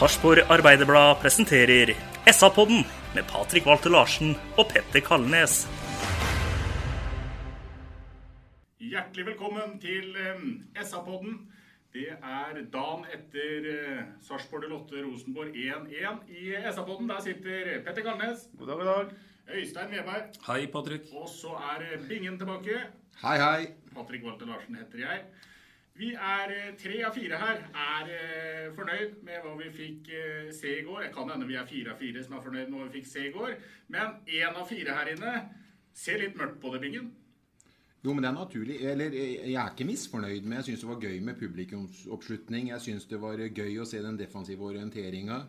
Sarpsborg Arbeiderblad presenterer SA-podden med Patrik Walter Larsen og Petter Kalnes. Hjertelig velkommen til eh, SA-podden. Det er dagen etter uh, Sarpsborg Lotte Rosenborg 1-1 i SA-podden. Der sitter Petter Kalnes. God dag, god dag. Øystein Veberg. Hei, Patrik. Og så er eh, Bingen tilbake. Hei, hei. Patrik Walter Larsen heter jeg. Vi er eh, tre av fire her. Er eh, fornøyd med hva vi fikk eh, se i går. Det kan hende vi er fire av fire som er fornøyd med hva vi fikk se i går. Men én av fire her inne ser litt mørkt på det, Bingen. Jo, men det er naturlig. Eller jeg er ikke misfornøyd, men jeg syns det var gøy med publikumsoppslutning. Jeg syns det var gøy å se den defensive orienteringa.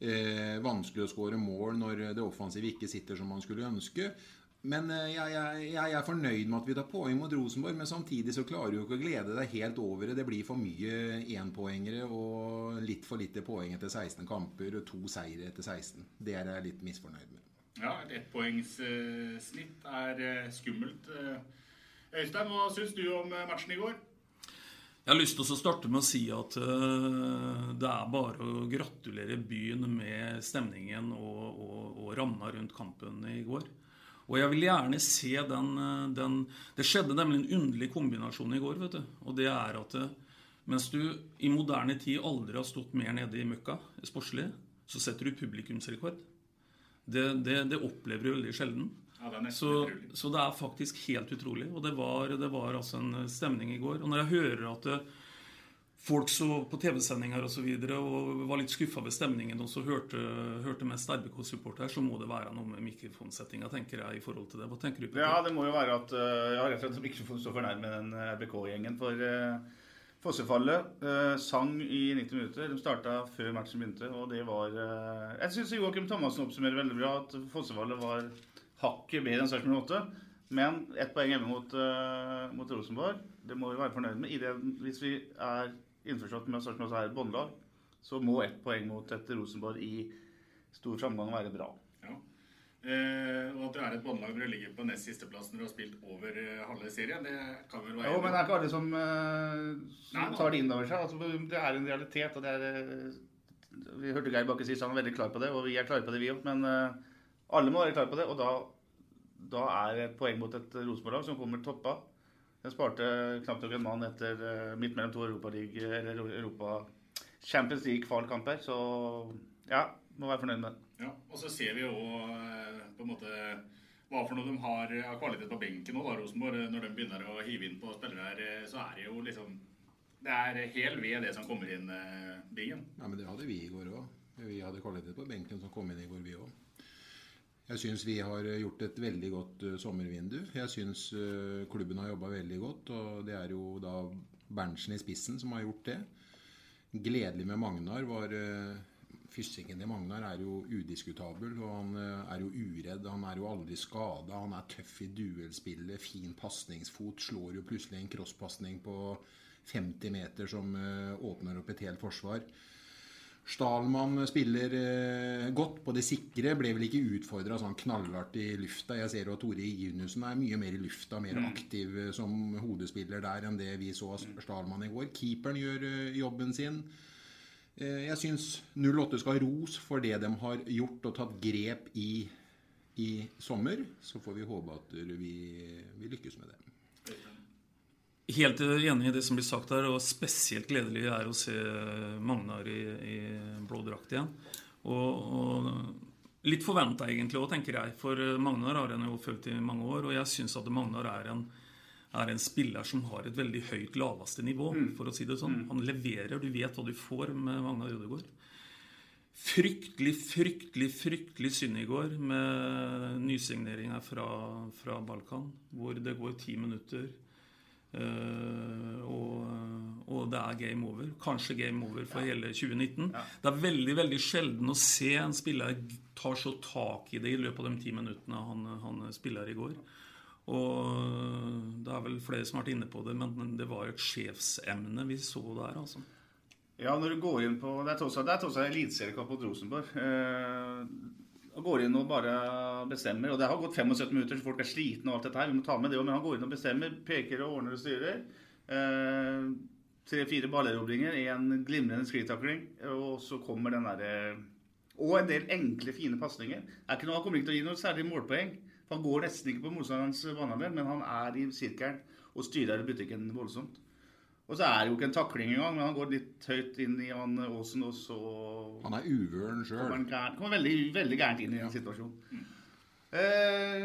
Eh, vanskelig å skåre mål når det offensive ikke sitter som man skulle ønske. Men eh, jeg, jeg, jeg er fornøyd med at vi tar poeng mot Rosenborg, men samtidig så klarer du ikke å glede deg helt over det. Det blir for mye énpoengere og litt for lite poeng etter 16 kamper og to seire etter 16. Det er jeg litt misfornøyd med. Ja, et ettpoengssnitt er eh, skummelt. Eh, Øystein, hva syns du om matchen i går? Jeg har lyst til å starte med å si at det er bare å gratulere byen med stemningen og, og, og ramma rundt kampen i går. Og jeg vil gjerne se den, den, Det skjedde nemlig en underlig kombinasjon i går. vet du. Og det er at mens du i moderne tid aldri har stått mer nede i møkka sportslig, så setter du publikumsrekord. Det, det, det opplever du veldig sjelden. Ja, det Så, så det er faktisk helt utrolig. Og det var, det var altså en stemning i går. Og når jeg hører at eh, folk så på TV-sendinger og så videre og var litt skuffa ved stemningen og så hørte, hørte mest RBK-supporter, så må det være noe med mikrofonsettinga, tenker jeg, i forhold til det. Hva tenker du på? Ja, det må jo være at Jeg har rett og slett mikrofonen står for nærme den eh, RBK-gjengen. For uh, Fossefallet uh, sang i 90 minutter. De starta før matchen begynte, og det var uh, Jeg syns Joakim Thomassen oppsummerer veldig bra at Fossefallet var hakket bedre enn Sarpsborg 8. Men ett poeng hjemme mot, uh, mot Rosenborg, det må vi være fornøyd med. I det, hvis vi er innforstått med at Sarpsborg er et båndlag, så må ett poeng mot et Rosenborg i stor framgang være bra. Ja. Eh, og at du er et båndlag når du ligger på nest sisteplass når du har spilt over eh, halve serien, det kan vel være Jo, men det er ikke alle som, eh, som Nei, tar det inn over seg. Altså, det er en realitet. og det er... eh, Vi hørte Geir Bakke sist, han er veldig klar på det, og vi er klare på det, vi òg. Men eh, alle må være klare på det, og da, da er et poeng mot et Rosenborg-lag som kommer toppa. Den sparte knapt nok en mann etter eh, midt mellom to Europaliga- eller Europa Champions League-kvalkamper. Så ja, må være fornøyd med det. Ja, og så ser vi jo eh, på en måte hva for noe de har av kvalitet på benken nå, da, Rosenborg. Når de begynner å hive inn på spillere her, eh, så er det jo liksom Det er hel ved det som kommer inn, eh, Bingen. Ja, men det hadde vi i går òg. Vi hadde kvalitet på benken som kom inn i går, vi òg. Jeg syns vi har gjort et veldig godt uh, sommervindu. Jeg syns uh, klubben har jobba veldig godt, og det er jo da Berntsen i spissen som har gjort det. Gledelig med Magnar var Fysikken til Magnar er jo udiskutabel, og han er jo uredd. Han er jo aldri skada. Han er tøff i duellspillet, fin pasningsfot. Slår jo plutselig en crosspasning på 50 meter som åpner opp et helt forsvar. Stalman spiller eh, godt på det sikre. Ble vel ikke utfordra sånn knallhardt i lufta. Jeg ser jo at Tore Inussen er mye mer i lufta, mer Mm. aktiv eh, som hodespiller der enn det vi så av Stalmann i går. Keeperen gjør eh, jobben sin. Eh, jeg syns 08 skal ha ros for det de har gjort og tatt grep i i sommer. Så får vi håpe at vi, vi lykkes med det. Helt enig i det som blir sagt her, og spesielt gledelig er å se Magnar i, i blå drakt igjen. Og, og litt forventa egentlig òg, tenker jeg. For Magnar har en jo fulgt i mange år, og jeg syns at Magnar er en, er en spiller som har et veldig høyt laveste nivå, for å si det sånn. Han leverer, du vet hva du får med Magnar Ødegaard. Fryktelig, fryktelig, fryktelig synd i går med nysigneringer fra, fra Balkan, hvor det går ti minutter. Uh, og, og, det er game over. Kanskje game over for ja. hele 2019. Ja. Det er veldig veldig sjelden å se en spiller tar så tak i det i løpet av de ti minuttene han, han spiller i går. Og det er vel flere som har vært inne på det, men det var et sjefsemne vi så der. altså. Ja, når du går inn på Det er tross alt eliteseriekamp mot Rosenborg. Eh, og går inn og bare bestemmer. Og det har gått 75 minutter, så folk er slitne og alt dette her. Vi må ta med det Men han går inn og bestemmer, peker og ordner og styrer. Eh, Tre-fire ballerobringer, én glimrende sklitakling, og så kommer den derre Og en del enkle, fine pasninger. Han kommer ikke til å gi noe særlig målpoeng. For Han går nesten ikke på motstanderens banehalvdel, men han er i sirkelen og styrer butikken voldsomt. Og så er det jo ikke en takling engang, men han går litt høyt inn i han Aasen, og så Han er uvøren sjøl. Kommer, kommer veldig, veldig gærent inn i den situasjonen. Eh,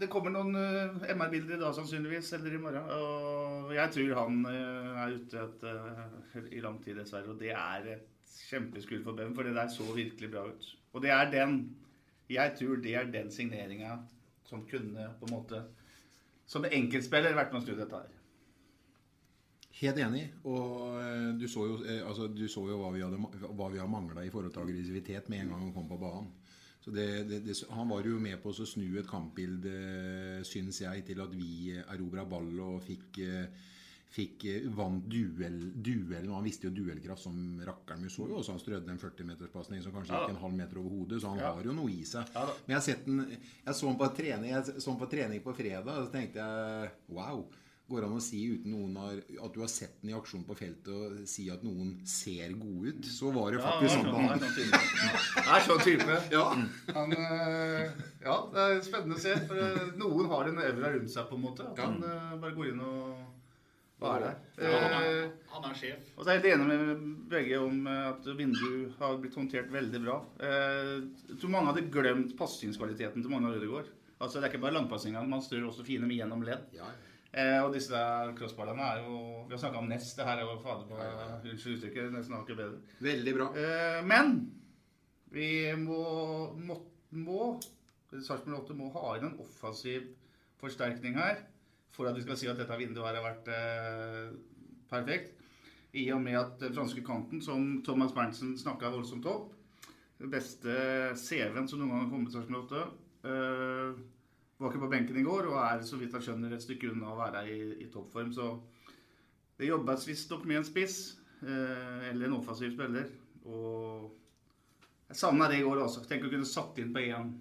det kommer noen uh, eh, MR-bilder da sannsynligvis, eller i morgen. Og jeg tror han uh, er ute et, uh, i lang tid, dessverre. Og det er et kjempeskudd for Bøhm, for det der så virkelig bra ut. Og det er den Jeg tror det er den signeringa som kunne på en måte Som enkeltspiller vært med å snu dette her. Helt enig. Og eh, du så jo, eh, altså, du så jo hva vi, hadde, hva vi har mangla i forhold til aggressivitet med en gang han kom på banen. Så det, det, det, Han var jo med på å snu et kampbilde, syns jeg, til at vi erobra ball og fikk, eh, fikk vant duell, duellen. Og han visste jo duellkraft som rakkeren. Vi så jo også han strødde en 40-meterspasning som kanskje gikk en halv meter over hodet, så han ja. har jo noe i seg. Ja, Men jeg, den, jeg, så han på trening, jeg så han på trening på fredag, og så tenkte jeg wow. Går det an å si uten noen har, at du har sett den i aksjon på feltet, og si at noen ser god ut? Så var det faktisk sånn. Ja, han er sånn type. Ja. Han, eh, ja, det er spennende å se. For eh, noen har en evra rundt seg, på en måte. At han ja. bare går inn og hva er det? Ja, han, er, han er sjef. Og så er jeg helt enig med begge om at vinduet har blitt håndtert veldig bra. Jeg tror mange hadde glemt passingskvaliteten til Magnar Ødegaard. Altså, det er ikke bare langpassing, man styrer også fine med gjennom ledd. Ja, ja. Eh, og disse crossballene er jo Vi har snakka om Nest. Det her er jo fader på Unnskyld uttrykket. Nesten hakket bedre. Veldig bra. Eh, men vi må, må, må Sarpsborg 8 må ha inn en offensiv forsterkning her for at vi skal si at dette vinduet her har vært eh, perfekt. I og med at den franske kanten, som Thomas Berntsen snakka voldsomt opp beste CV-en som noen gang har kommet til Sarpsborg 8. Eh, var ikke på benken i går og er så vidt jeg skjønner et stykke unna å være i, i toppform. Så det jobbes visstnok med en spiss eh, eller en offensiv spiller. Og jeg savna det i går også. Tenk å kunne satt inn på én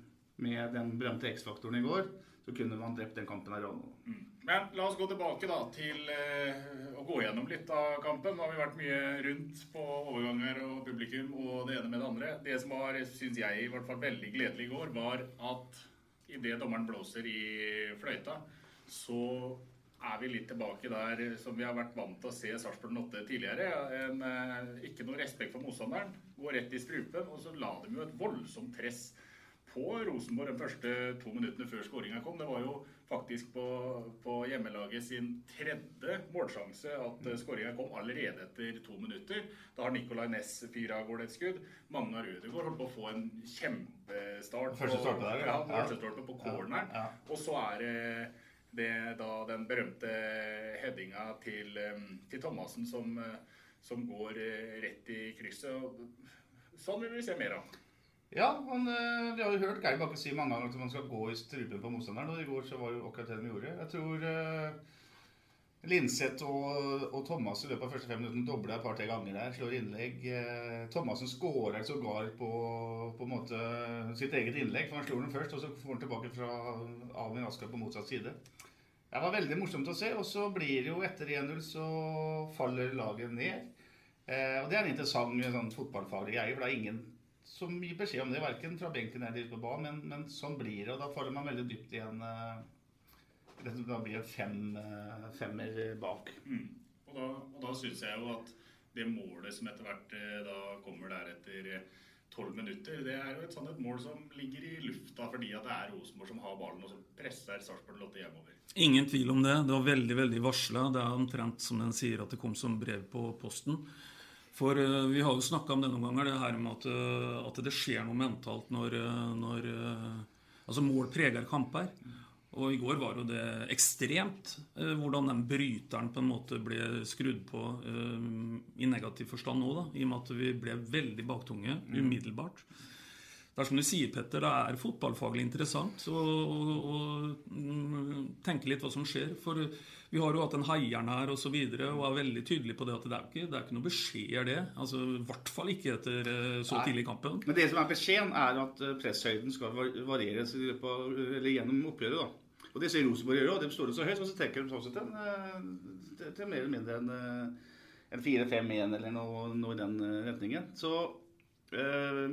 med den berømte X-faktoren i går. Så kunne man drept den kampen her. Mm. Men la oss gå tilbake da til eh, å gå gjennom litt av kampen. Nå har vi vært mye rundt på overganger og publikum og det ene med det andre. Det som var, syns jeg, i hvert fall veldig gledelig i går, var at idet dommeren blåser i fløyta, så er vi litt tilbake der som vi har vært vant til å se Sarpsborg 8 tidligere. En, eh, ikke noe respekt for motstanderen. Går rett i strupen, og så la de jo et voldsomt press på Rosenborg de første to minuttene før skåringa kom. Det var jo faktisk på, på hjemmelaget sin tredje målsjanse at mm. skåringa kom allerede etter to minutter. Da har Nicolay Næss fyra av gårde et skudd. Magnar Ødegaard holdt på å få en kjempestart. Første stolpe der, ja. Første stolpe på corneren. Ja, ja. Og så er det det da den berømte headinga til, til Thomassen som, som går eh, rett i krysset. Sånn vil vi se mer av. Ja, men uh, vi har jo hørt Geir Bakke si mange ganger at man skal gå i strupen på motstanderen. Og i går så var det jo akkurat det de gjorde. Jeg tror uh, Linseth og, og, Thomas i løpet av første fem minutter dobler et par-tre ganger der. Slår innlegg. Uh, Thomassen skårer sågar på, på en måte sitt eget innlegg. For han slår den først, og så får han tilbake fra Alvin Asker på motsatt side. Det var veldig morsomt å se. Og så blir det jo etter 1-0 så faller laget ned. Uh, og det er en interessant sånn, fotballfaglig greie, for det er ingen som mye beskjed om det, verken fra benken eller på banen, men, men, sånn blir det. Og da faller man veldig dypt igjen. en, uh, da blir det fem, eh, femmer bak. Mm. Og da, og da syns jeg jo at det målet som etter hvert eh, da kommer der etter eh, tolv minutter, det er jo et sånn et mål som ligger i lufta fordi at det er Rosenborg som har ballen, og som presser Sarpsborg Lotte hjemover. Ingen tvil om det. Det var veldig veldig varsla. Det er omtrent som den sier at det kom som brev på posten. For uh, vi har jo snakka om det noen ganger, det her med at, uh, at det skjer noe mentalt når, uh, når Altså mål preger kamper. Og i går var jo det ekstremt hvordan den bryteren på en måte ble skrudd på i negativ forstand nå, da. I og med at vi ble veldig baktunge Mm. umiddelbart. Det er som du sier, Petter, det er fotballfaglig interessant å, å, å tenke litt hva som skjer. For vi har jo hatt en heieren her og så videre, og er veldig tydelig på det at det er ikke, det er ikke noe beskjed, det. Altså, I hvert fall ikke etter eh, så Nei. tidlig i kampen. Men det som er beskjeden, er at eh, presshøyden skal varieres eller gjennom oppgjøret. da. Og Det sier Rosenborg gjør òg. de står så høyt, og så trekker de sånn til, en, eh, til, til mer eller mindre en, en 4-5-1 eller noe, noe i den retningen. Så eh,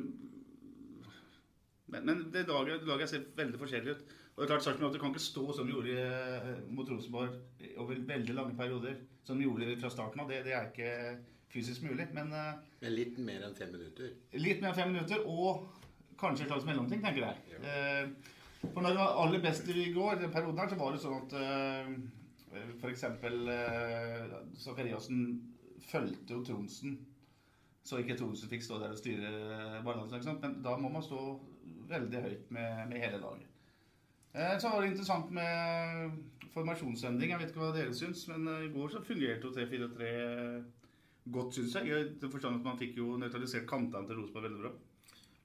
men, men det laget, laget ser veldig forskjellig ut. Og det er klart Sarpsborg Lotte kan ikke stå som de gjorde eh, mot Rosenborg over veldig lange perioder. Som de gjorde fra starten av. Det, det er ikke fysisk mulig. Men eh, Men litt mer enn fem minutter. litt mer enn fem minutter, og kanskje et slags mellomting, tenker jeg. Eh, for når det var aller best i går, den perioden her, så var det sånn at eh, f.eks. Eh, Zakariassen fulgte jo Tronsen. Så ikke Tronsen fikk stå der og styre balansen. Men da må man stå veldig høyt med, med hele laget. Eh, Så var det interessant med formasjonsendring. Jeg vet ikke hva dere syns, men eh, i går så fungerte jo 3-4-3 godt, syns jeg. I forstand at man fikk jo nøytralisert kantene til Rosenborg veldig bra.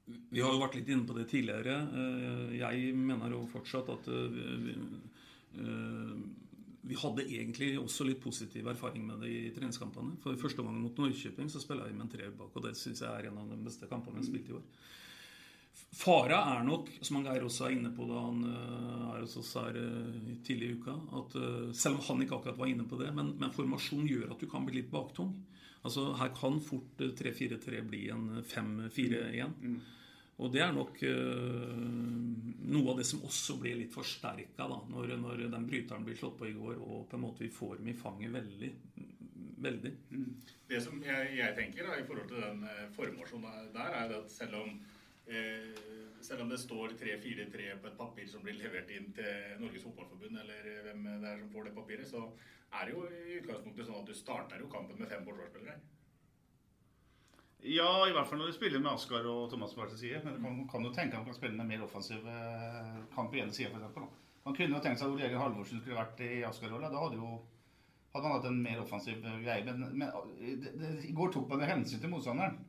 Vi har jo vært litt inne på det tidligere. Eh, Jeg mener jo fortsatt at eh, vi, eh, vi hadde egentlig også litt positiv erfaring med det i treningskampene. For første gang mot Norrköping så spilla jeg med en treer bak, og det syns jeg er en av de beste kampene vi har spilt i år. Fara er nok, som han Geir også er inne på da han eh, er hos oss her eh, tidlig i uka, at eh, selv om han ikke akkurat var inne på det, men, men formasjon gjør at du kan bli litt baktung. Altså Her kan fort eh, 3-4-3 bli en 5-4-1. Og det er nok noe av det som også blir litt forsterka når, når den bryteren blir slått på i går, og på en måte vi får dem i fanget veldig. Veldig. Det som jeg, jeg tenker da, i forhold til den formasjonen der, er at selv om, selv om det står 3-4-3 på et papir som blir levert inn til Norges Fotballforbund, eller hvem det er som får det papiret, så er det jo i utgangspunktet sånn at du starter jo kampen med fem forsvarsspillere. Ja, i hvert fall når du spiller med Askar og Thomas på hver sin side. Men man kan jo tenke at man kan spille med mer offensiv eh, kamp på ene sida, f.eks. Man kunne jo tenkt seg at Ole Jørgen Halvorsen skulle vært i Askar-rolla. Da hadde jo hadde han hatt en mer offensiv eh, greie. Men, men det, det, i går tok man hensyn til motstanderen.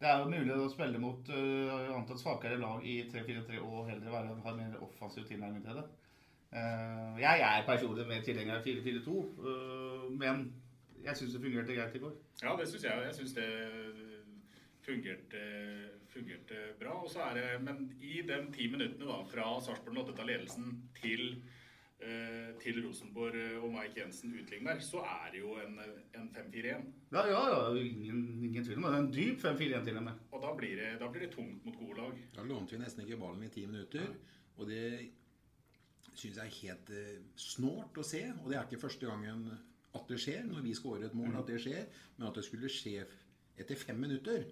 Det er jo mulig å spille mot uh, antatt svakere lag i 3-4-3 og heller være, ha mer offensiv tilnærming til det. Uh, jeg er personlig mer tilhenger av 4-4-2, uh, men jeg syns det fungerte greit i går. Ja, det syns jeg. Jeg syns det fungerte, fungerte bra. Det, men i de ti minuttene da, fra Sarpsborg Lotte tar ledelsen til, eh, til Rosenborg og Mike Jensen utligner, så er det jo en, en 5-4-1. Ja, ja, ja ingen, ingen tvil om det. En dyp 5-4-1 til og med. Og da blir, det, da blir det tungt mot gode lag. Da lånte vi nesten ikke ballen i ti minutter. Og det syns jeg er helt eh, snålt å se. Og det er ikke første gangen at det skjer, når vi skårer et mål, at det skjer. Men at det skulle skje etter fem minutter,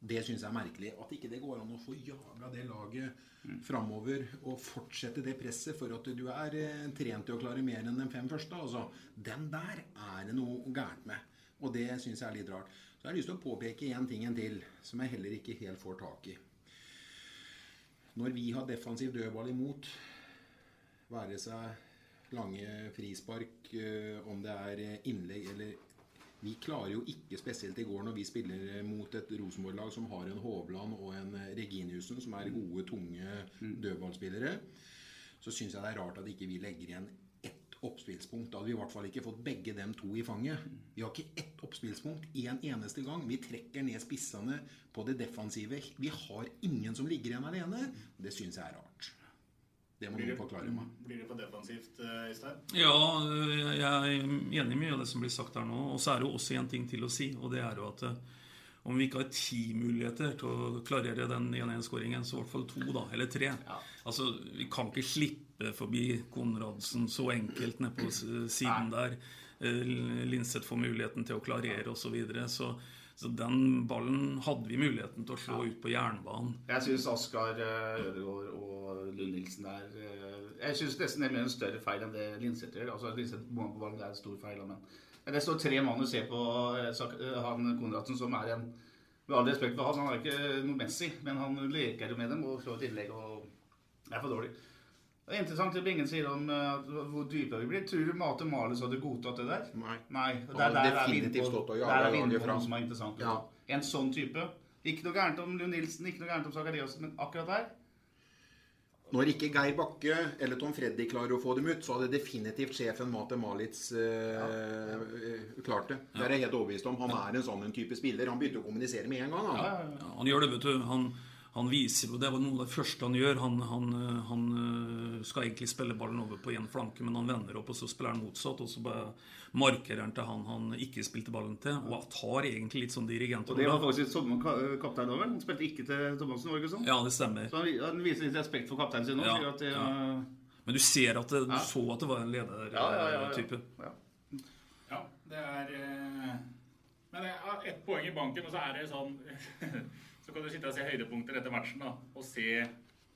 det syns jeg er merkelig. At ikke det går an å få jaga det laget framover og fortsette det presset for at du er eh, trent til å klare mer enn de fem første. Altså, den der er det noe gærent med. Og det syns jeg er litt rart. Så jeg har lyst til å påpeke én ting en til, som jeg heller ikke helt får tak i. Når vi har defensiv dødball imot, være seg lange frispark, eh, om det er innlegg eller Vi klarer jo ikke, spesielt i går når vi spiller mot et Rosenborg-lag som har en Hovland og en eh, Reginiussen, som er gode, tunge dødballspillere, så syns jeg det er rart at ikke vi legger igjen ett oppspillspunkt. Da hadde vi i hvert fall ikke fått begge dem to i fanget. Vi har ikke ett oppspillspunkt en eneste gang. Vi trekker ned spissene på det defensive. Vi har ingen som ligger igjen alene. Det syns jeg er rart. Det må Blir noen forklare meg. blir det for defensivt, eh, Øystein? Ja, jeg er enig i mye av det som blir sagt her nå. Og så er det jo også en ting til å si, og det er jo at eh, om vi ikke har ti muligheter til å klarere den 1-1-skåringen, så i hvert fall to, da, eller tre. Altså, Vi kan ikke slippe forbi Konradsen så enkelt nede på siden siden der. Eh, Linseth får muligheten til å klarere osv. Så, videre. så så den ballen hadde vi muligheten til å slå ut på jernbanen. Jeg syns Askar eh, Ødegaard og Lund Nilsen er eh, Jeg syns nesten det er mer en større feil enn det Linseth gjør. Altså, Linseth på ballen, er en stor feil. Men det står tre mann og ser på eh, han Konradsen, som er en Med all respekt for han, han er ikke noe Messi, men han leker jo med dem og slår et innlegg og er for dårlig. Det er interessant det Bingen sier om uh, hvor dype vi blir. Tror du Mate Malus hadde godtatt det der? Nei. Nei. Der, ja, der er definitivt stått og der er laget fram. som er interessant. Ja. En sånn type. Ikke noe gærent om Lund Nilsen, ikke noe gærent om Sakariassen, men akkurat der Når ikke Geir Bakke eller Tom Freddy klarer å få dem ut, så hadde definitivt sjefen Mate Malitz eh, eh, klart det. Det er jeg helt overbevist om. Han er en sånn en type spiller. Han begynte å kommunisere med en gang. Han. Ja, han gjør det, vet du. Han, han viser jo Det var noe av det første han gjør. Han, han, han øh, skal egentlig spille ballen over på én flanke, men han vender opp, og så spiller han motsatt. Og så bare markerer han til han han ikke spilte ballen til. Og tar egentlig litt sånn Og det var faktisk sommerkaptein òg, vel? Han spilte ikke til Thomassen, var det ikke sånn? Ja, det stemmer. Så han, han viser litt respekt for kapteinen sin nå. Ja, det, ja. Men du ser at det, du Ja. så at det var en Ja, ja, ja, ja. ledertype. Ja, det er eh, Men det er ett poeng i banken, og så er det sånn Så kan du sitte og se høydepunkter etter matchen da, og se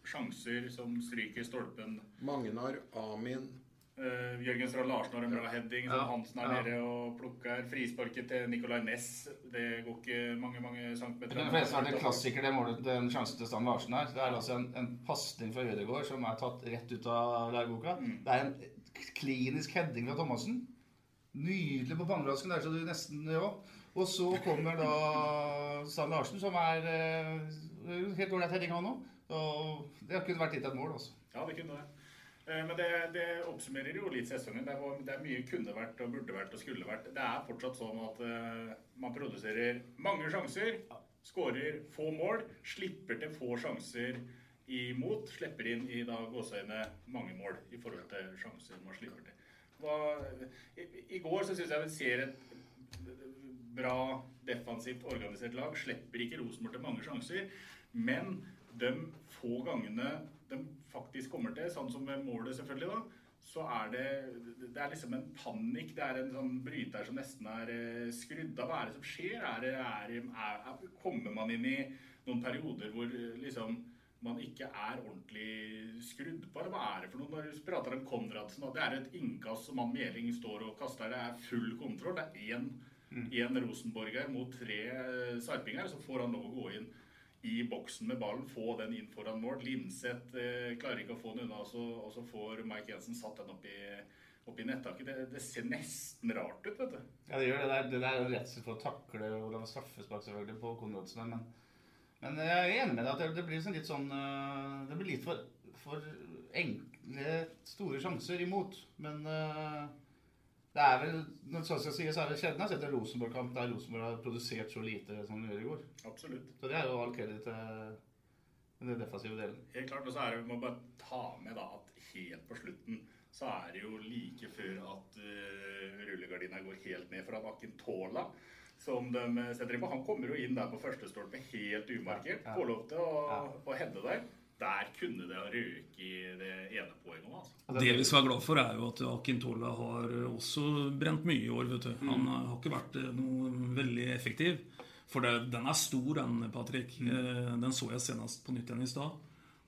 sjanser som stryker stolpen. Magnar, Amin Uh, Jørgen Strand Larsen har en bra heading som Ja, Hansen er ja. nede og plukker. Frisparket til Nicolay Næss. Det går ikke mange mange centimeter. Det fleste er det klassiker, det målet, den sjansen til Strand Larsen her. Det er altså en, en pasning fra Ødegaard som er tatt rett ut av læreboka. Det er en klinisk heading fra Thomassen. Nydelig på pannebrasken. Der så du nesten ja. Og så kommer da Sand Larsen, som er eh, helt ålreit heading, han òg. Og det kunne vært gitt et mål, altså. Ja, det kunne det. Eh, Men det, det oppsummerer jo litt sesongen. Det er, det er mye kunne vært og burde vært og skulle vært. Det er fortsatt sånn at uh, man produserer mange sjanser, skårer få mål, slipper til få sjanser imot, slipper inn i da gåseøyne mange mål i forhold til sjanser man slipper til. Hva, i, I går så syns jeg vi ser et bra defensivt organisert lag. Slipper ikke Rosenborg til mange sjanser, men de få gangene de faktisk kommer til, sånn som med målet selvfølgelig, da, så er det Det er liksom en panikk. Det er en sånn bryter som nesten er eh, skrudd av. Hva er det som skjer? Er det, er, er, er, kommer man inn i noen perioder hvor eh, liksom man ikke er ordentlig skrudd på? Hva er det for noe? Når du prater om Konradsen, at det er et innkast som han Meling står og kaster, det er full kontroll. Det er én én rosenborger mot tre eh, sarpinger, så får han lov å gå inn i boksen med ballen, få den inn foran mål. Linseth eh, klarer ikke å få den unna, og så, får Mike Jensen satt den opp i, opp i nettaket. Det, det ser nesten rart ut, vet du. Ja, det gjør det. Det der det er jo redsel for å takle og lage straffespark selvfølgelig på Konradsen. Men, men jeg er enig med deg at det, det blir sånn litt sånn øh, Det blir litt for, for enkle, store sjanser imot. Men øh, det er vel når sånn skal sies, så er det sjelden jeg har sett en Rosenborg-kamp der Rosenborg har produsert så lite som de gjør i går. Absolutt. Så det er jo all kreditt til den defensive delen. Helt klart, og så er det, vi må bare ta med da at helt på slutten så er det jo like før at uh, rullegardina går helt ned fra Akintola. Som de setter inn på. Han kommer jo inn der på første stolpe helt umarkert. Ja. Får lov til å, å hende der. Der kunne det ha røket i det ene poenget altså. Det vi skal være glad for, er jo at Akintola har også brent mye i år. vet du. Han har ikke vært eh, noe veldig effektiv. For det, den er stor, den, Patrick. Mm. Den så jeg senest på nytt igjen i stad.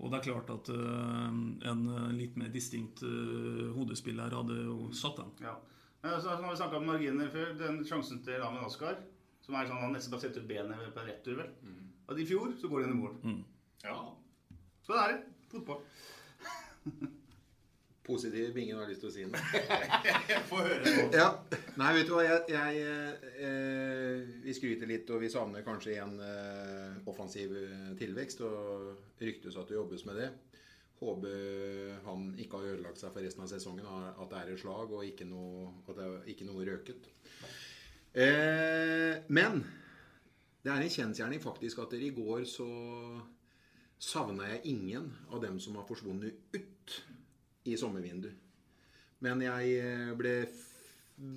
Og det er klart at eh, en litt mer distinkt eh, hodespiller hadde jo satt den. Ja. Så har vi snakka om marginer før. Den sjansen til Amin Askar, som er sånn han nesten bare setter ut benet på en retur, vel. Og i fjor så går det inn i mål. Ja. Sånn er det. Fotball. Positiv Bingen har lyst til å si noe. Få høre det. Ja. Nei, vet du hva. Jeg, jeg, eh, vi skryter litt, og vi savner kanskje en eh, offensiv eh, tilvekst. Og ryktes at det jobbes med det. Håper han ikke har ødelagt seg for resten av sesongen. At det er et slag, og ikke noe, at det er ikke noe røket. Eh, men det er en kjensgjerning faktisk at i går så savna jeg ingen av dem som har forsvunnet ut i sommervinduet. Men jeg eh, ble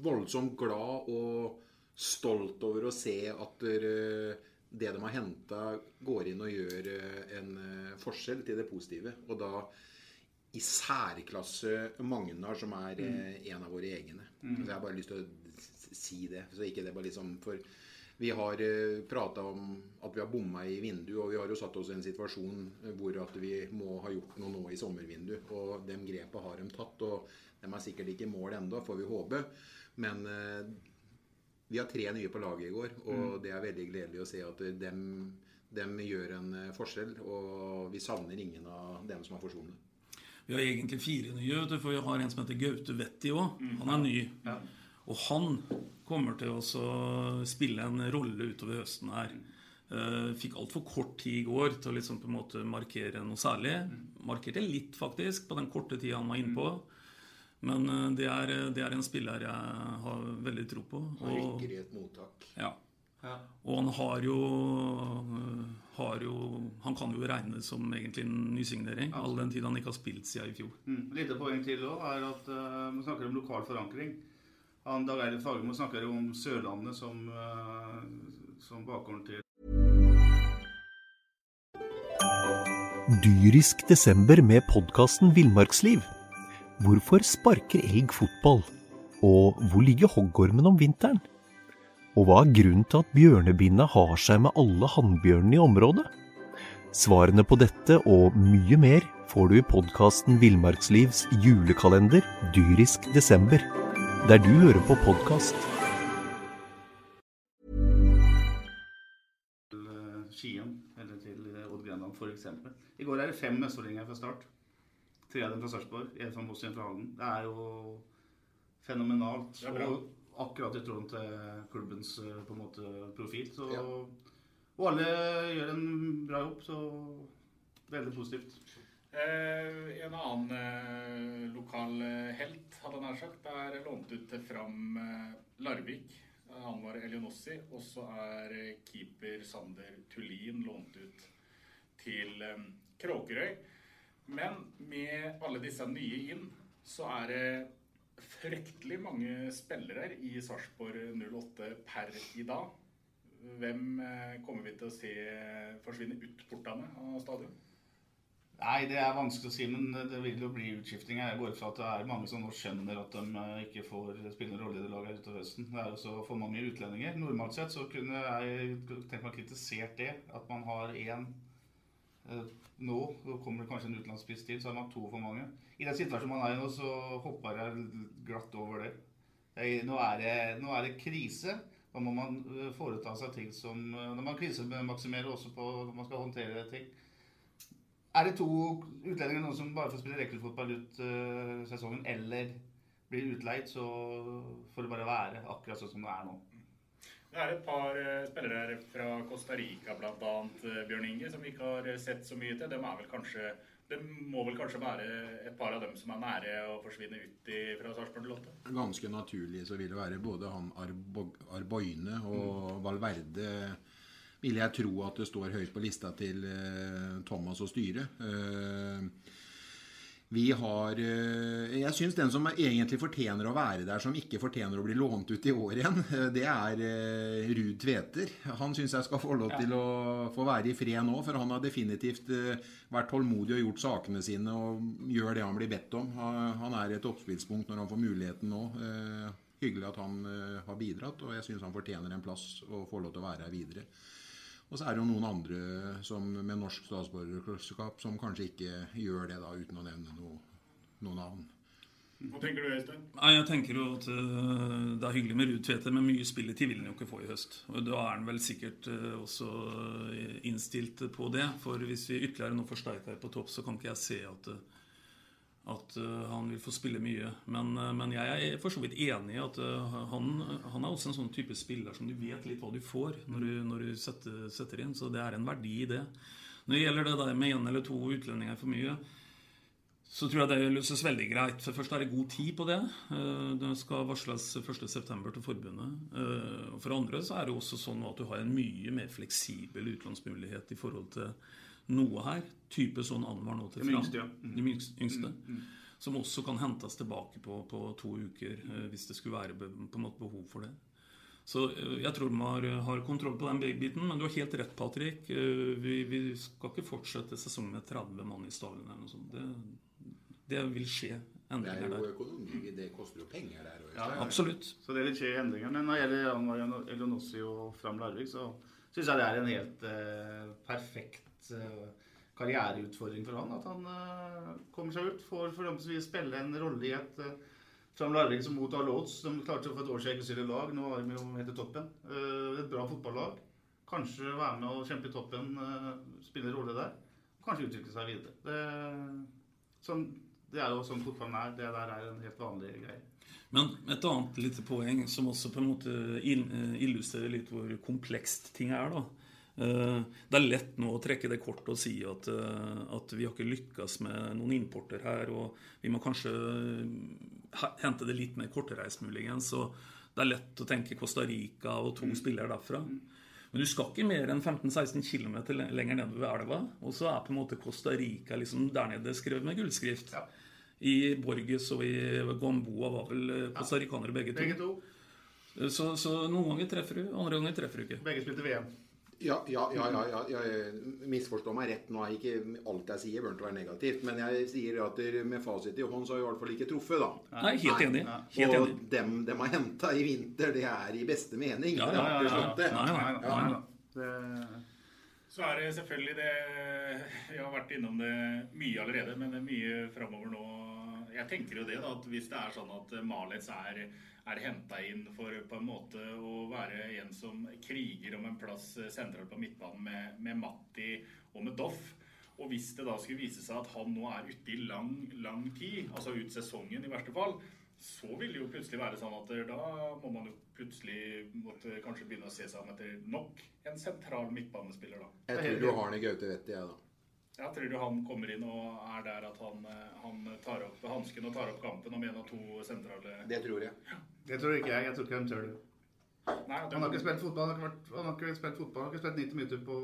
voldsomt glad og stolt over å se at det de har henta, går inn og gjør en forskjell til det positive. Og da i særklasse Magnar, som er mm. en av våre egne. Mm. Så jeg har bare lyst til å si det. Så ikke det bare liksom for vi har eh, prata om at vi har bomma i vinduet, og vi har jo satt oss i en situasjon hvor at vi må ha gjort noe nå i sommervinduet. Og de grepene har de tatt, og de er sikkert ikke i mål ennå, får vi håpe. Men eh, vi har tre nye på laget i går, og mm. det er veldig gledelig å se at dem, dem gjør en eh, forskjell. Og vi savner ingen av dem som har forsvunnet. Vi har egentlig fire nye, for vi har en som heter Gaute Vetti òg. Mm. Han er ny. Og han kommer til å spille en rolle utover høsten her. Uh, fikk altfor kort tid i går til å liksom på en måte markere noe særlig. Markerte litt, faktisk, på den korte tida han var innpå. Men uh, det, er, det, er, en spiller jeg har veldig tro på. Han rykker i et mottak. Ja. ja. Og han har jo, har jo, Han kan jo regnes som egentlig en nysignering, all den tid han ikke har spilt siden i fjor. Mm. Lite poeng til òg er at uh, vi snakker om lokal forankring. Han Dag Eilif Fagermo snakker om Sørlandet som, uh, som bakgården til Dyrisk desember med podkasten Villmarksliv. Hvorfor sparker elg fotball? Og hvor ligger hoggormen om vinteren? Og hva er grunnen til at bjørnebinna har seg med alle hannbjørnene i området? Svarene på dette og mye mer får du i podkasten Villmarkslivs julekalender dyrisk desember der du hører på podkast. Skien eller til Odd Grenland f.eks. I går er det fem østfoldinger fra start. Tre av dem fra Sarpsborg, én fra Moss, én fra Halden. Det er jo fenomenalt. Og akkurat i tråden til klubbens eh, på en måte, profil. Så, ja. Og alle gjør en bra jobb, så veldig positivt. Eh, en annen eh, lokal eh, helt, hadde jeg nær sagt, er lånt ut til Fram eh, Larvik. Han var Elionossi. Og så er eh, keeper Sander Tullin lånt ut til eh, Kråkerøy. Men med alle disse nye inn, så er det fryktelig mange spillere i Sarpsborg 08 per i dag. Hvem kommer vi til å se forsvinne ut portene av stadion? Nei, det er vanskelig å si, men det vil jo bli utskiftinger. Jeg går ut fra at det er mange som nå skjønner at de eh, ikke får spille en rolle i det laget utover høsten. Det er også for mange utlendinger. Normalt sett så kunne jeg tenkt meg kritisert det. At man har én eh, nå. Så kommer det kanskje en utenlandsspiss til, så har man to for mange. I den situasjonen man er i nå, så hopper jeg glatt over det. Nå er det, nå er det krise. Da må man eh, foreta seg ting som Når man krisemaksimerer også på når man skal håndtere ting. Er det to utlendinger nå som bare får spille rekruttfotball ut uh, sesongen, eller blir utleid, så får det bare være akkurat sånn som det er nå. Det er et par uh, spillere fra Costa Rica, bl.a. Uh, Bjørn Inge, som vi ikke har sett så mye til. De er vel kanskje det må vel kanskje være et par av dem som er nære å forsvinne ut i, fra Sarpsborg Lotte? Ganske naturlig så vil det være både han Arboine og mm. Valverde vil jeg tro at det står høyt på lista til eh, Thomas og styret. Eh, vi har eh, Jeg syns den som egentlig fortjener å være der, som ikke fortjener å bli lånt ut i år igjen, det er Ruud Tveter. Han syns jeg skal få lov til å få være i fred nå, for han har definitivt vært tålmodig og gjort sakene sine og gjør det han blir bedt om. Han er et oppspillspunkt når han får muligheten nå. Hyggelig at han har bidratt, og jeg syns han fortjener en plass og får lov til å være her videre. Og så er det jo noen andre som, med norsk statsborgerskap som kanskje ikke gjør det, da, uten å nevne noe, noe navn. Hva tenker du, Øystein? Nei, jeg tenker jo at uh, Det er hyggelig med Ruud Tvedte, men mye spilletid vil han jo ikke få i høst. Og Da er han vel sikkert uh, også innstilt på det. For hvis vi ytterligere nå forsterker på topp, så kan ikke jeg se at at uh, han vil få spille mye. Men, uh, men, jeg er for så vidt enig i at uh, han, han, er også en sånn type spiller som du vet litt hva du får når du, når du setter, setter, inn. Så det er en verdi i det. Når det gjelder det der med én eller to utlendinger for mye, så tror jeg det løses veldig greit. For først er det god tid på det. Det skal varsles 1.9. til forbundet. For andre så er det også sånn at du har en mye mer fleksibel utlånsmulighet i forhold til noe her. Type sånn Anwar nå til Fram. Ja. mm. De yngste. Mm, mm. Som også kan hentes tilbake på, på to uker eh, hvis det skulle være på en måte behov for det. Så eh, jeg tror de har, har, kontroll på den biten. Men du har helt rett, Patrick. Eh, vi, vi skal ikke fortsette sesongen med 30 mann i stallen eller noe sånt. Det, det vil skje endringer der. Det er jo økonomi, det koster jo penger der òg. Ja, absolutt. Så det vil skje endringer. Men når det gjelder Elionossi og Fram Larvik, så syns jeg det er en helt eh, perfekt eh, karriereutfordring for han. At han eh, kommer seg ut, får forhåpentligvis spille en rolle i et eh, Fram Larvik som mottar Lodz, som klarte for et år siden ikke stille lag. Nå har de jo helt i toppen. Et bra fotballag. Kanskje være med og kjempe i toppen, spille en rolle der. Kanskje utvikle seg videre. Det, sånn, det er jo sånn fotballen er. Det der er en helt vanlig greie. Men et annet lite poeng som også på en måte eh, illustrerer litt hvor komplekst ting er. da. Det er lett nå å trekke det kortet og si at, at, vi har ikke lykkes med noen importer her. Og vi må kanskje hente det litt mer kortreist, muligens. Så det er lett å tenke Costa Rica og to mm. spillere derfra. Men du skal ikke mer enn 15-16 km lenger nedover elva. Og så er på en måte Costa Rica liksom der nede skrevet med gullskrift. Ja. I Borges og i Gamboa var vel Costa costaricanere begge to. Begge to. Så, så, noen ganger treffer du, andre ganger treffer du ikke. Begge spilte VM. Ja, ja, ja, ja, ja, misforstå meg rett. Nå er ikke alt jeg sier, bør være negativt. Men jeg sier at med fasit i hånd så har jeg i hvert fall ikke truffet, da. Nei, helt enig. Helt og enig. dem de har henta i vinter, det er i beste mening. Ja, ja, ja, Så er det selvfølgelig det Jeg har vært innom det mye allerede, men det er mye framover nå. Jeg tenker jo det, da, at hvis det er sånn at Malets er er henta inn for på en måte å være en som kriger om en plass eh, sentralt på midtbanen med, med Matti og med Doff. Og hvis det da skulle vise seg at han nå er ute i lang, lang tid, altså ut sesongen i verste fall, så vil det jo plutselig være sånn at da må man jo plutselig måtte kanskje begynne å se seg om etter nok en sentral midtbanespiller, da. Jeg tror du har den i Gaute Vetti, jeg, da. Jeg tror du han kommer inn og er der at han, han tar opp hansken og tar opp kampen om en av to sentrale Det tror jeg. Det tror ikke jeg. Jeg tror ikke han tør det. Nei, han har ikke spilt fotball. Han har ikke, vært, han har ikke spilt fotball. Han har ikke spilt 90 minutter på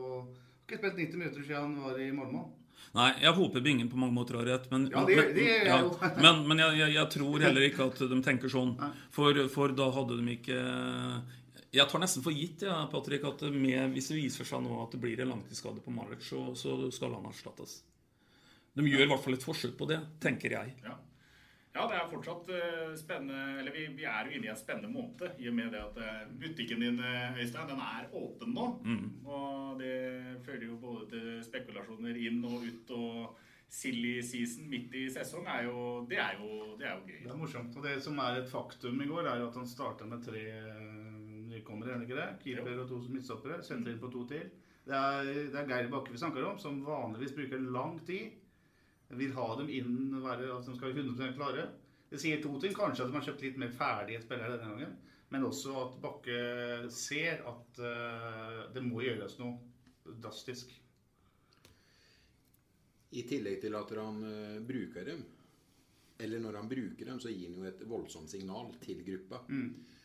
ikke spilt 90 minutter siden han var i Malmö. Nei, jeg håper Bingen på mange måter har rett. Men, ja, det, det er ja, men, men jeg, jeg, jeg, tror heller ikke at de tenker sånn. For, for da hadde de ikke jeg tar nesten for gitt ja, Patrick, at med, hvis det viser seg nå at det blir en langtidsskade på Malic, så, så, skal han erstattes. De gjør i hvert fall et forsøk på det, tenker jeg. Ja, ja det er fortsatt uh, spennende Eller vi, vi, er jo inne i en spennende måned i og med det at uh, butikken din uh, Øystein, den er åpen nå. Mm. Og det fører jo både til spekulasjoner inn og ut. og silly season midt i sesong er jo Det er jo, det er jo gøy. Det er morsomt. Og det som er et faktum i går, er jo at han starta med tre nykommere, er det ikke det? Keeper og to midtstoppere. Sendte inn på to til. Det er, det er Geir Bakke vi snakker om, som vanligvis bruker lang tid. Vil ha dem inn, være, at de skal være 100 klare. Det sier to ting. Kanskje at de har kjøpt litt mer ferdige spillere denne gangen. Men også at Bakke ser at uh, det må gjøres noe drastisk. I tillegg til at han uh, bruker dem, eller når han bruker dem, så gir han jo et voldsomt signal til gruppa. Mm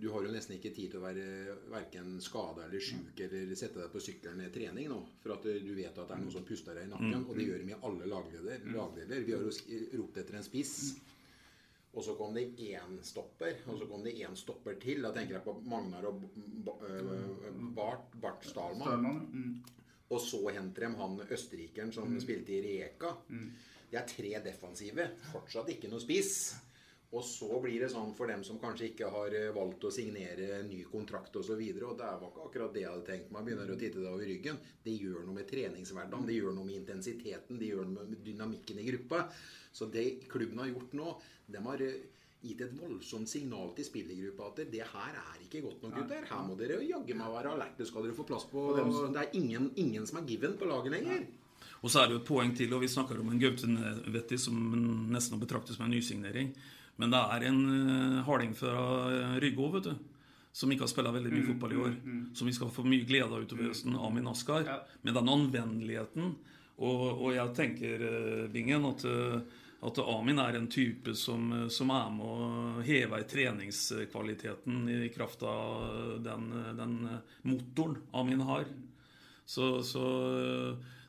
du har jo nesten ikke tid til å være verken skada eller sjuk eller sette deg på sykkelen i trening nå. For at du vet at det er noen som puster deg i nakken. Mm. Og det gjør vi i alle lagdeler. Mm. lagdeler. Vi har jo ropt etter en spiss. Og så kom det én stopper, og så kom det én stopper til. Da tenker jeg på Magnar og Bart, Bart Stalman. Mm. Og så henter de han østerrikeren som spilte i Reka. Det er tre defensive. Fortsatt ikke noe spiss. Og så blir det sånn for dem som kanskje ikke har eh, valgt å signere ny kontrakt osv. Og, så og det var ikke akkurat det jeg hadde tenkt meg. Begynner å titte deg over ryggen. Det gjør noe med treningshverdagen, det gjør noe med intensiteten, det gjør noe med dynamikken i gruppa. Så det klubben har gjort nå, de har eh, gitt et voldsomt signal til spillergruppa at det her er ikke godt nok, gutter. Her må dere jaggu meg være alerte, skal dere få plass på Det er ingen, ingen som er given på laget lenger. Og så er det jo et poeng til, og vi snakker om en Gauten Vetti som nesten å betrakte som en nysignering. Men det er en uh, harding fra Rygge òg, vet du. Som ikke har spilt veldig mye mm, fotball i år. Mm, mm. Som vi skal få mye glede av utover høsten. Amin Askar. Ja. Med den anvendeligheten. Og, og jeg tenker, uh, Bingen, at, at, Amin er en type som, som er med å heve i treningskvaliteten i kraft av den, den motoren Amin har. Så, så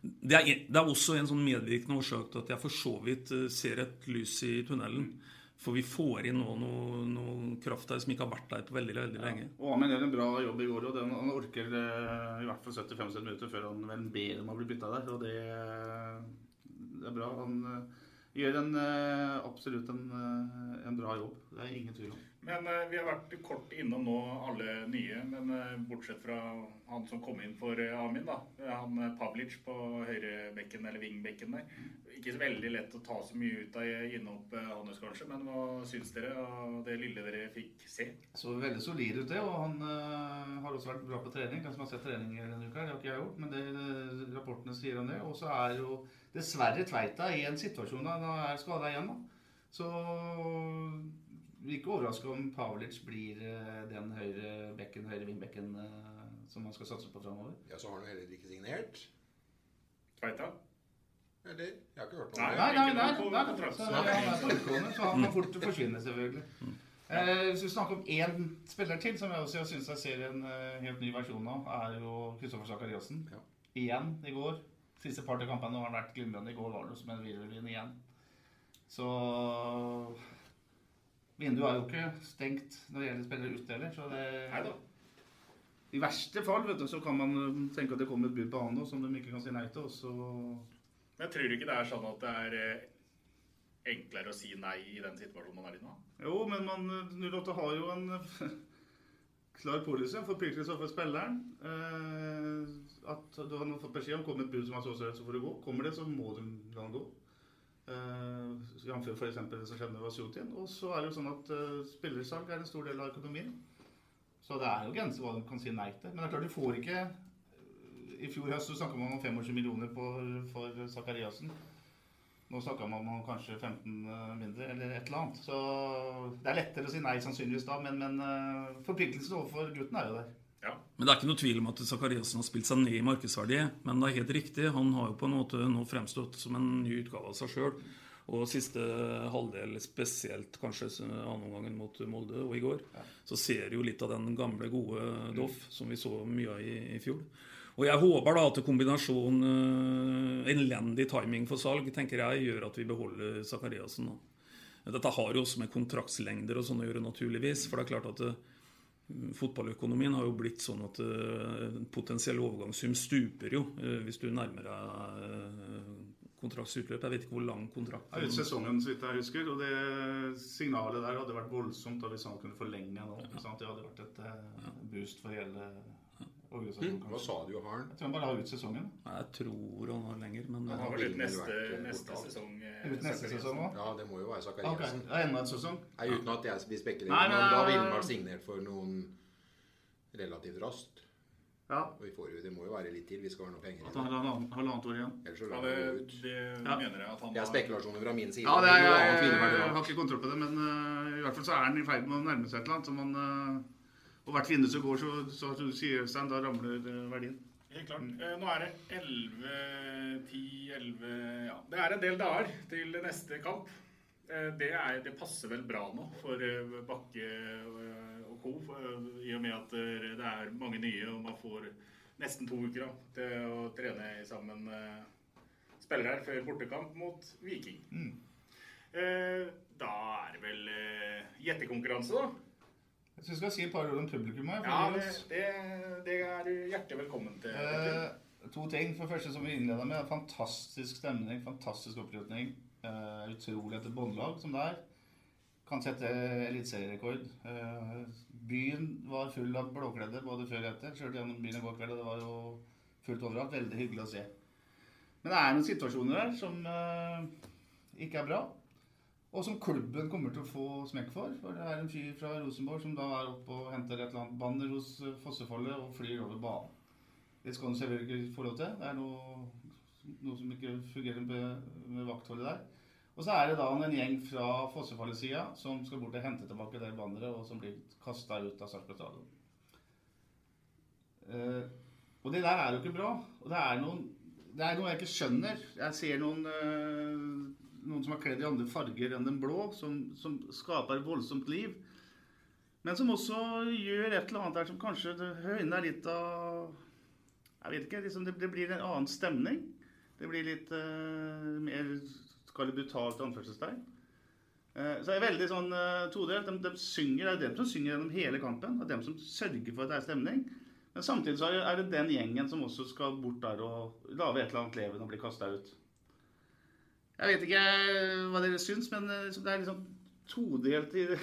det, er, det, er, også en sånn medvirkende årsak til at jeg for så vidt ser et lys i tunnelen. For vi får inn nå noe, noe kraft der som ikke har vært der på veldig veldig lenge. Og Amin gjør en bra jobb i går, og den, han orker eh, i hvert fall 70-75 minutter før han vel ber om å bli bytta der. Og det, det er bra. Han eh, gjør en, eh, absolutt en, eh, en bra jobb. Det er ingen tvil om. Men eh, vi har vært kort innom nå alle nye, men eh, bortsett fra han som kom inn for eh, Amin, da. Han eh, Pavlic på høyrebekken eller vingbekken der. Ikke så veldig lett å ta så mye ut av innhopp eh, hans, kanskje. Men hva syns dere av det lille dere fikk se? Så veldig solid ut, det. Og han eh, har også vært bra på trening. Den som har sett trening denne uka, det har ikke jeg gjort, men det eh, rapportene sier om det. Og så er jo dessverre Tveita i en situasjon da han er skada igjen, da. Så vi er ikke overraska om Pavlic blir eh, den høyre bekken, høyre vingbekken eh, som man skal satse på framover. Ja, så har han heller ikke signert. Tveita? Eller? Jeg har ikke hørt noe om det. nei, nei. ikke nei, nei. Så han er på utgående, så han kan fort forsvinne, selvfølgelig. Eh, hvis vi snakker om én spiller til, som jeg også syns jeg ser en eh, helt ny versjon av, er jo Kristoffer Sakariassen. Ja. Igjen i går. Siste par til kampene har han vært glimrende. I går var det som en virvelvind igjen. Så Vinduet er jo ikke stengt når det gjelder spillere ute heller, så det Neida. I verste fall vet du, så kan man eh, tenke at det kommer et bud på han som de ikke kan si nei til, og så Men jeg tror ikke det er sånn at det er eh, enklere å si nei i den situasjonen man er i nå? Jo, men man, 08 har jo en klar policy, forpliktelse overfor spilleren. Eh, at du har fått beskjed om kommer et bud som er så stort, så får du gå. Kommer det, så må du la han gå. Eh, Jf. f.eks. det som skjedde med Vasjutin. Og så er det jo sånn at uh, spillersalg er en stor del av økonomien. Så det er jo grenser hva du kan si nei til. Men det er klart du får ikke I fjor høst så snakka man om 25 millioner på, for Zakariassen. Nå snakka man om kanskje 15 mindre, eller et eller annet. Så det er lettere å si nei sannsynligvis da, men, men eh, forpliktelsen overfor gutten er jo der. Men det er ikke noe tvil om at Zakariassen har spilt seg ned i markedsverdi. Men det er helt riktig, han har jo på en måte nå fremstått som en ny utgave av seg sjøl. Og siste halvdel, spesielt kanskje andreomgangen mot Molde og i går, så ser jo litt av den gamle, gode Doff som vi så mye av i, i fjor. Og jeg håper da at kombinasjon uh, elendig timing for salg tenker jeg gjør at vi beholder Zakariassen. nå. Dette har jo også med kontraktslengder og sånn å gjøre, naturligvis. For det er klart at uh, Fotballøkonomien har jo blitt sånn at uh, potensiell overgangssum stuper jo uh, hvis du nærmer deg uh, kontraktsutløp. Jeg vet ikke hvor lang kontrakt Det er ut sesongen, så vidt jeg husker. Og det signalet der hadde vært voldsomt da hvis han kunne forlenge nå. Det hadde vært et eh, boost for hele organisasjonen. Hva sa du, har han? Jeg tror han bare har ut sesongen. Jeg tror han har lenger, men Han har vel ut neste, neste sesong. eh, Ut neste sesong òg? Ja, det må jo være Sakariassen. Okay. det enda en sesong. Nei, uten at jeg blir spekulere, Nei, men nei, da nei, ville han vært signert for noen relativt raskt. Ja. Og vi får jo, det må jo være litt til. Vi skal ha noe penger. At han har halvannet- år igjen. Ellers så lar det, vi det gå ut. det Ja. mener jeg at han Det er spekulasjoner fra min side. Ja, det er, jeg, jeg, jeg, jeg har ikke kontroll på det, men uh, i hvert fall så er han i ferd med å nærme seg et eller annet. Så man, eh, og hvert vindu som går, så, så at du sier Øystein, da ramler verdien. Helt klart. Eh, Nå er det 11, 10, 11 Ja, det er en del dager til neste kamp. Eh, Det, er, det passer vel bra nå for eh, Bakke og co. I og med at det er mange nye, og man får nesten to uker da, til å trene sammen spillere her før bortekamp mot Viking. Mm. Da er det vel gjettekonkurranse, da. Jeg syns vi skal si et par ord om publikum her. Ja, det, det, det er du hjertelig velkommen til. Eh, to ting. For det første, som vi innleda med, fantastisk stemning, fantastisk oppslutning. Eh, utrolig etter båndlag som det er. Kan sette eliteserierekord. Eh, byen var full av blåkledde både før og etter. Kjørte gjennom byen i går kveld, og det var jo fullt overalt. Veldig hyggelig å se. Men det er noen situasjoner der som eh, ikke er bra. Og som klubben kommer til å få smekk for. For det er en fyr fra Rosenborg som da er oppe og henter et eller annet banner hos Fossefoldet og flyr over banen. Det skal han selvfølgelig ikke få lov til. Det er noe, noe som ikke fungerer med, med vaktholdet der. Og så er det da en gjeng fra Fossefallet-sida som skal bort og hente tilbake det banneret, og som blir kasta ut av Sarpsborg stadion. Eh, og det der er jo ikke bra. Og det er, noen, det er noe jeg ikke skjønner. Jeg ser noen, eh, noen som er kledd i andre farger enn den blå, som, som skaper voldsomt liv. Men som også gjør et eller annet der som kanskje høyner litt av Jeg vet ikke. Liksom det, det blir en annen stemning. Det blir litt uh, mer skal det brutalt anførselstegn. Uh, Så det er veldig sånn uh, todelt. De, de synger, det er dem som synger gjennom hele kampen. Det er dem som sørger for at det er stemning. Men samtidig så er det- den gjengen som også skal bort der og lage et eller annet leven og bli kasta ut. Jeg vet ikke hva dere syns, men eh, det er liksom todelt i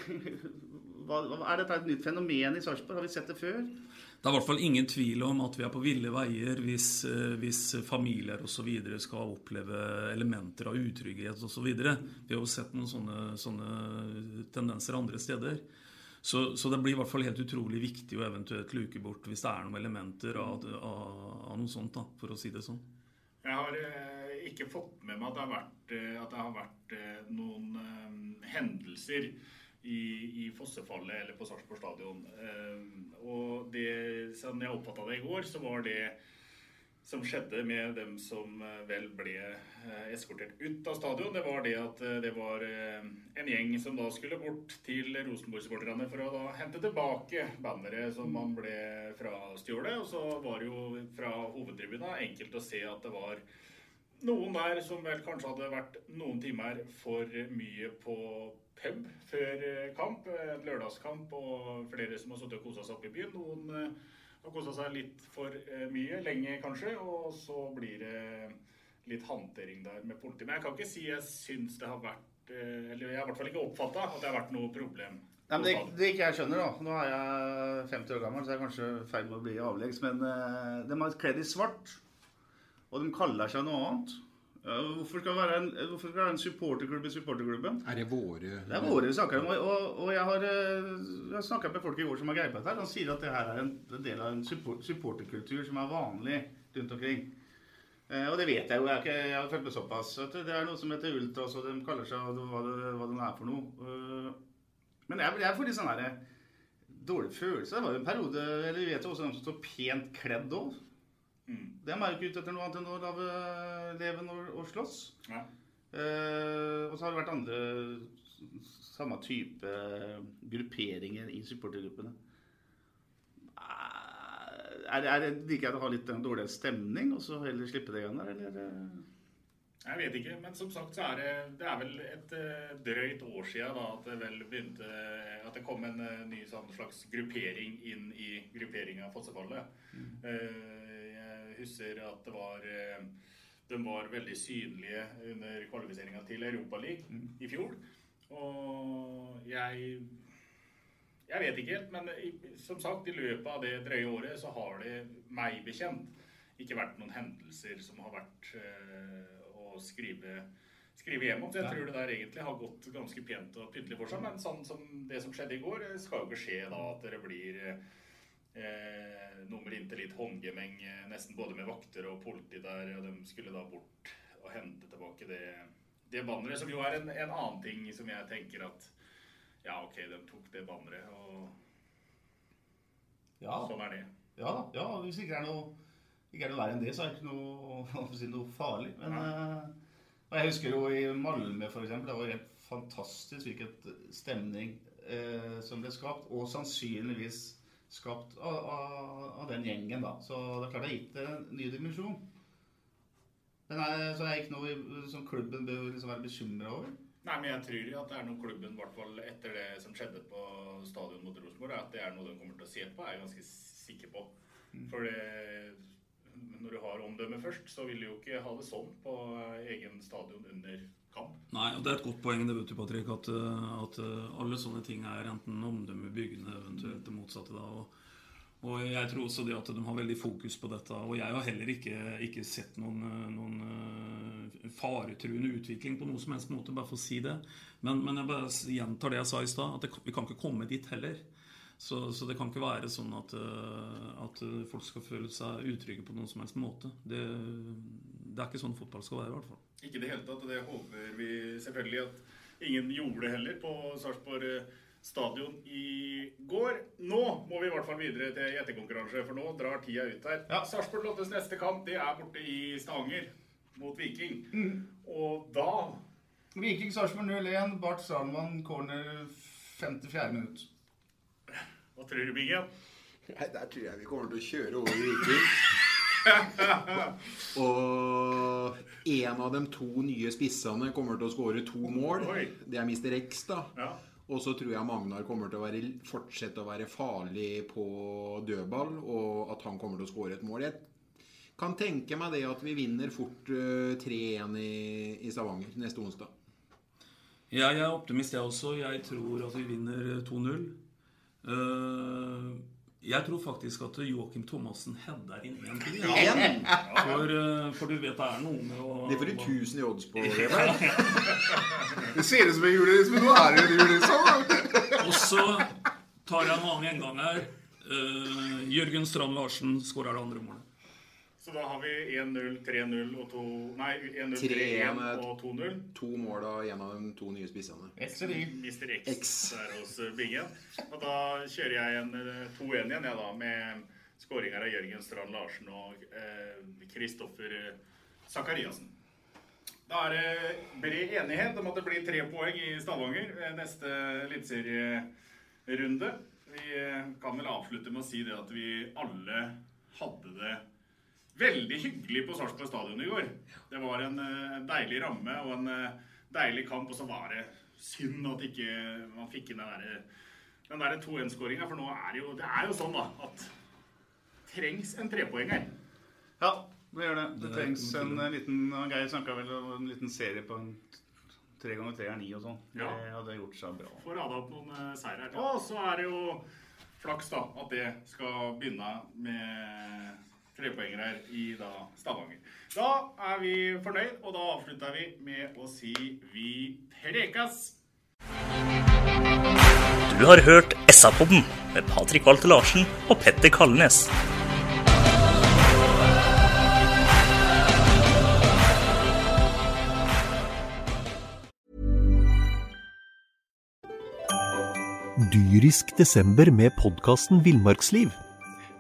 Er dette et nytt fenomen i Sarpsborg? Har vi sett det før? Det er i hvert fall ingen tvil om at vi er på ville veier hvis, eh, hvis familier osv. skal oppleve elementer av utrygghet osv. Vi har jo sett noen sånne, sånne tendenser andre steder. Så, så det blir i hvert fall helt utrolig viktig å eventuelt luke bort hvis det er noen elementer av, av, av noe sånt, da, for å si det sånn. Jeg har eh, ikke fått med meg at det har vært, eh, det har vært eh, noen eh, hendelser i, i fossefallet eller på Sarpsborg stadion. Eh, og det, sånn jeg oppfatta det i går, så var det som skjedde med dem som vel ble eskortert ut av stadion, det var det at det var en gjeng som da skulle bort til Rosenborg-supporterne for å da hente tilbake banneret som man ble frastjålet. Og så var det jo fra hovedtribunen enkelt å se at det var noen der som vel kanskje hadde vært noen timer for mye på pub før eh, kamp. En lørdagskamp og flere som har sittet og kosa seg oppe i byen. Noen eh, har kosa seg litt for eh, mye, lenge kanskje, og så blir det litt hantering der med politiet. Men jeg kan ikke si jeg syns det har vært eh, Eller jeg har i hvert fall ikke oppfatta at det har vært noe problem. Nei, men det, det ikke jeg skjønner, da Nå er jeg 50 år gammel, så jeg er kanskje feil med å bli avleggs. Men eh, de har kledd i svart, og de kaller seg noe annet. Hvorfor skal det være en, hvorfor skal det være en supporterklubb i supporterklubben? Er det våre Det er våre saker. Og, og, jeg har, eh, jeg snakka med folk i går som har greie på dette. De sier at det her er en, en del av en support, supporterkultur som er vanlig rundt omkring. Eh, og det vet jeg jo. Jeg, ikke, jeg har følt med såpass. At det er noe som heter Ultras, og de kaller seg hva det, hva det er for noe. Eh, men jeg, jeg får litt sånn dårlig følelse. Det var jo en periode Eller vi vet jo også de som står pent kledd òg. De er jo ikke ute etter noe annet enn å lage leven og, og slåss. Ja. Eh, og så har det vært andre samme type grupperinger i supportergruppene. Eh, Er, er det like greit å ha litt en dårligere stemning og så heller slippe det igjen der, eller? eh? Jeg vet ikke, men som sagt så er det, det er vel et eh, drøyt år siden da, at det vel begynte At det kom en eh, ny sånn slags gruppering inn i grupperinga Fossefallet. Eh, jeg husker at det var eh, De var veldig synlige under kvalifiseringa til Europaligaen i fjor. Og jeg Jeg vet ikke helt, men som sagt, i løpet av det drøye året så har det meg bekjent ikke vært noen hendelser som har vært eh, å skrive, skrive hjem om. Så jeg tror det der egentlig har gått ganske pent og pyntelig for seg. Men sånn som det som skjedde i går, eh, skal jo ikke skje da at det blir eh, inn til litt håndgemeng, eh, nesten både med vakter og politi der, og de skulle da bort og hente tilbake det, det banneret, som jo er en, en annen ting som jeg tenker at ja, ok, de tok det banneret, og Ja. sånn er det. Ja da. Ja, hvis det ikke er noe, ikke er noe verre enn det, så er det ikke noe, si, noe farlig. Men eh, jeg husker jo i Malmö, eksempel, det var helt fantastisk hvilken stemning eh, som ble skapt. Og sannsynligvis skapt av, av, av den gjengen, da. Så det er klart det har gitt det en ny dimensjon. Men er, så er det ikke noe som klubben bør liksom være bekymra over? Nei, men jeg tror at det er noe klubben, i hvert fall etter det som skjedde på stadion mot Rosenborg, at det er noe de kommer til å se på, er jeg ganske sikker på. For det, når du har omdømme først, så vil du jo ikke ha det sånn på egen stadion under kamp. Nei, og det er et godt poeng det vet du, Patrick, at, eh, at eh, alle sånne ting er enten omdømmebyggende, eventuelt det motsatte. da, og og jeg tror også det at de har veldig fokus på dette. Og jeg har heller ikke, ikke sett noen, eh, noen faretruende utvikling på noen som helst måte, bare for å si det. Men, men jeg bare gjentar det jeg sa i stad, at det, vi kan ikke komme dit heller. Så, så det kan ikke være sånn at, eh, at folk skal føle seg utrygge på noen som helst måte. Det, det er ikke sånn fotball skal være, i hvert fall. Ikke i det hele tatt, og det håper vi selvfølgelig at ingen gjorde heller på Sarpsborg eh, stadion i går. Nå må vi i hvert fall videre til gjettekonkurranse, for nå drar tida ut her. Ja. Sarpsborg Lottes neste kamp det er borte i Stavanger mot Viking. Og da Viking Sarpsborg 0-1. Bart Salman corner 54 minutt. Hva tror du, Biggen? Nei, Der tror jeg vi kommer til å kjøre over Viking. Og en av de to nye spissene kommer til å skåre to mål. Det er Mr. X, da. Og så tror jeg Magnar kommer til å være, fortsette å være farlig på dødball, og at han kommer til å skåre et mål. Jeg kan tenke meg det at vi vinner fort uh, 3-1 i, i Stavanger neste onsdag. Ja, jeg er optimist, jeg også. Jeg tror at vi vinner 2-0. Uh, jeg tror faktisk at Joakim Thomassen header inn én til. Ja. For, uh, for, du vet det er noe med å Det får du 1000 i odds på. det ser ut som en julenisse, men nå er det en julenisse. Og så tar jeg en annen gjengang her. Uh, Jørgen Strand Larsen skårer det andre målet. Så da har vi 1-0, 3-0 og 2 Nei, 1-0, 3-1 og 2-0. To mål av en av de to nye spissene. Mr. X, X. der hos Bingen. Og da kjører jeg en 2-1 igjen, jeg, da, med skåringer av Jørgen Strand Larsen og Kristoffer eh, Sakariassen. Da er det bred enighet om at det blir tre poeng i Stavanger neste eliteserierunde. Vi kan vel avslutte med å si det at vi alle hadde det veldig hyggelig på Sarpsborg stadion i går. Det var en uh, deilig ramme og en uh, deilig kamp, og så var det synd at ikke man fikk inn den derre den der 2-1-skåringa, for nå er det jo Det er jo sånn, da, at trengs en trepoenger. Ja, det gjør det. Det, trengs en liten Geir snakka vel om en liten serie på en tre ganger tre er ni og sånn. Ja. Det hadde gjort seg bra. Får rada opp noen uh, seier her. Og så er det jo flaks, da, at det skal begynne med trepoenger her i da Stavanger. Da er vi fornøyd, og da avslutter vi med å si vi prekas! Du har hørt SA-podden med Patrik Walter Larsen og Petter Kalnes. Dyrisk desember med podkasten Villmarksliv.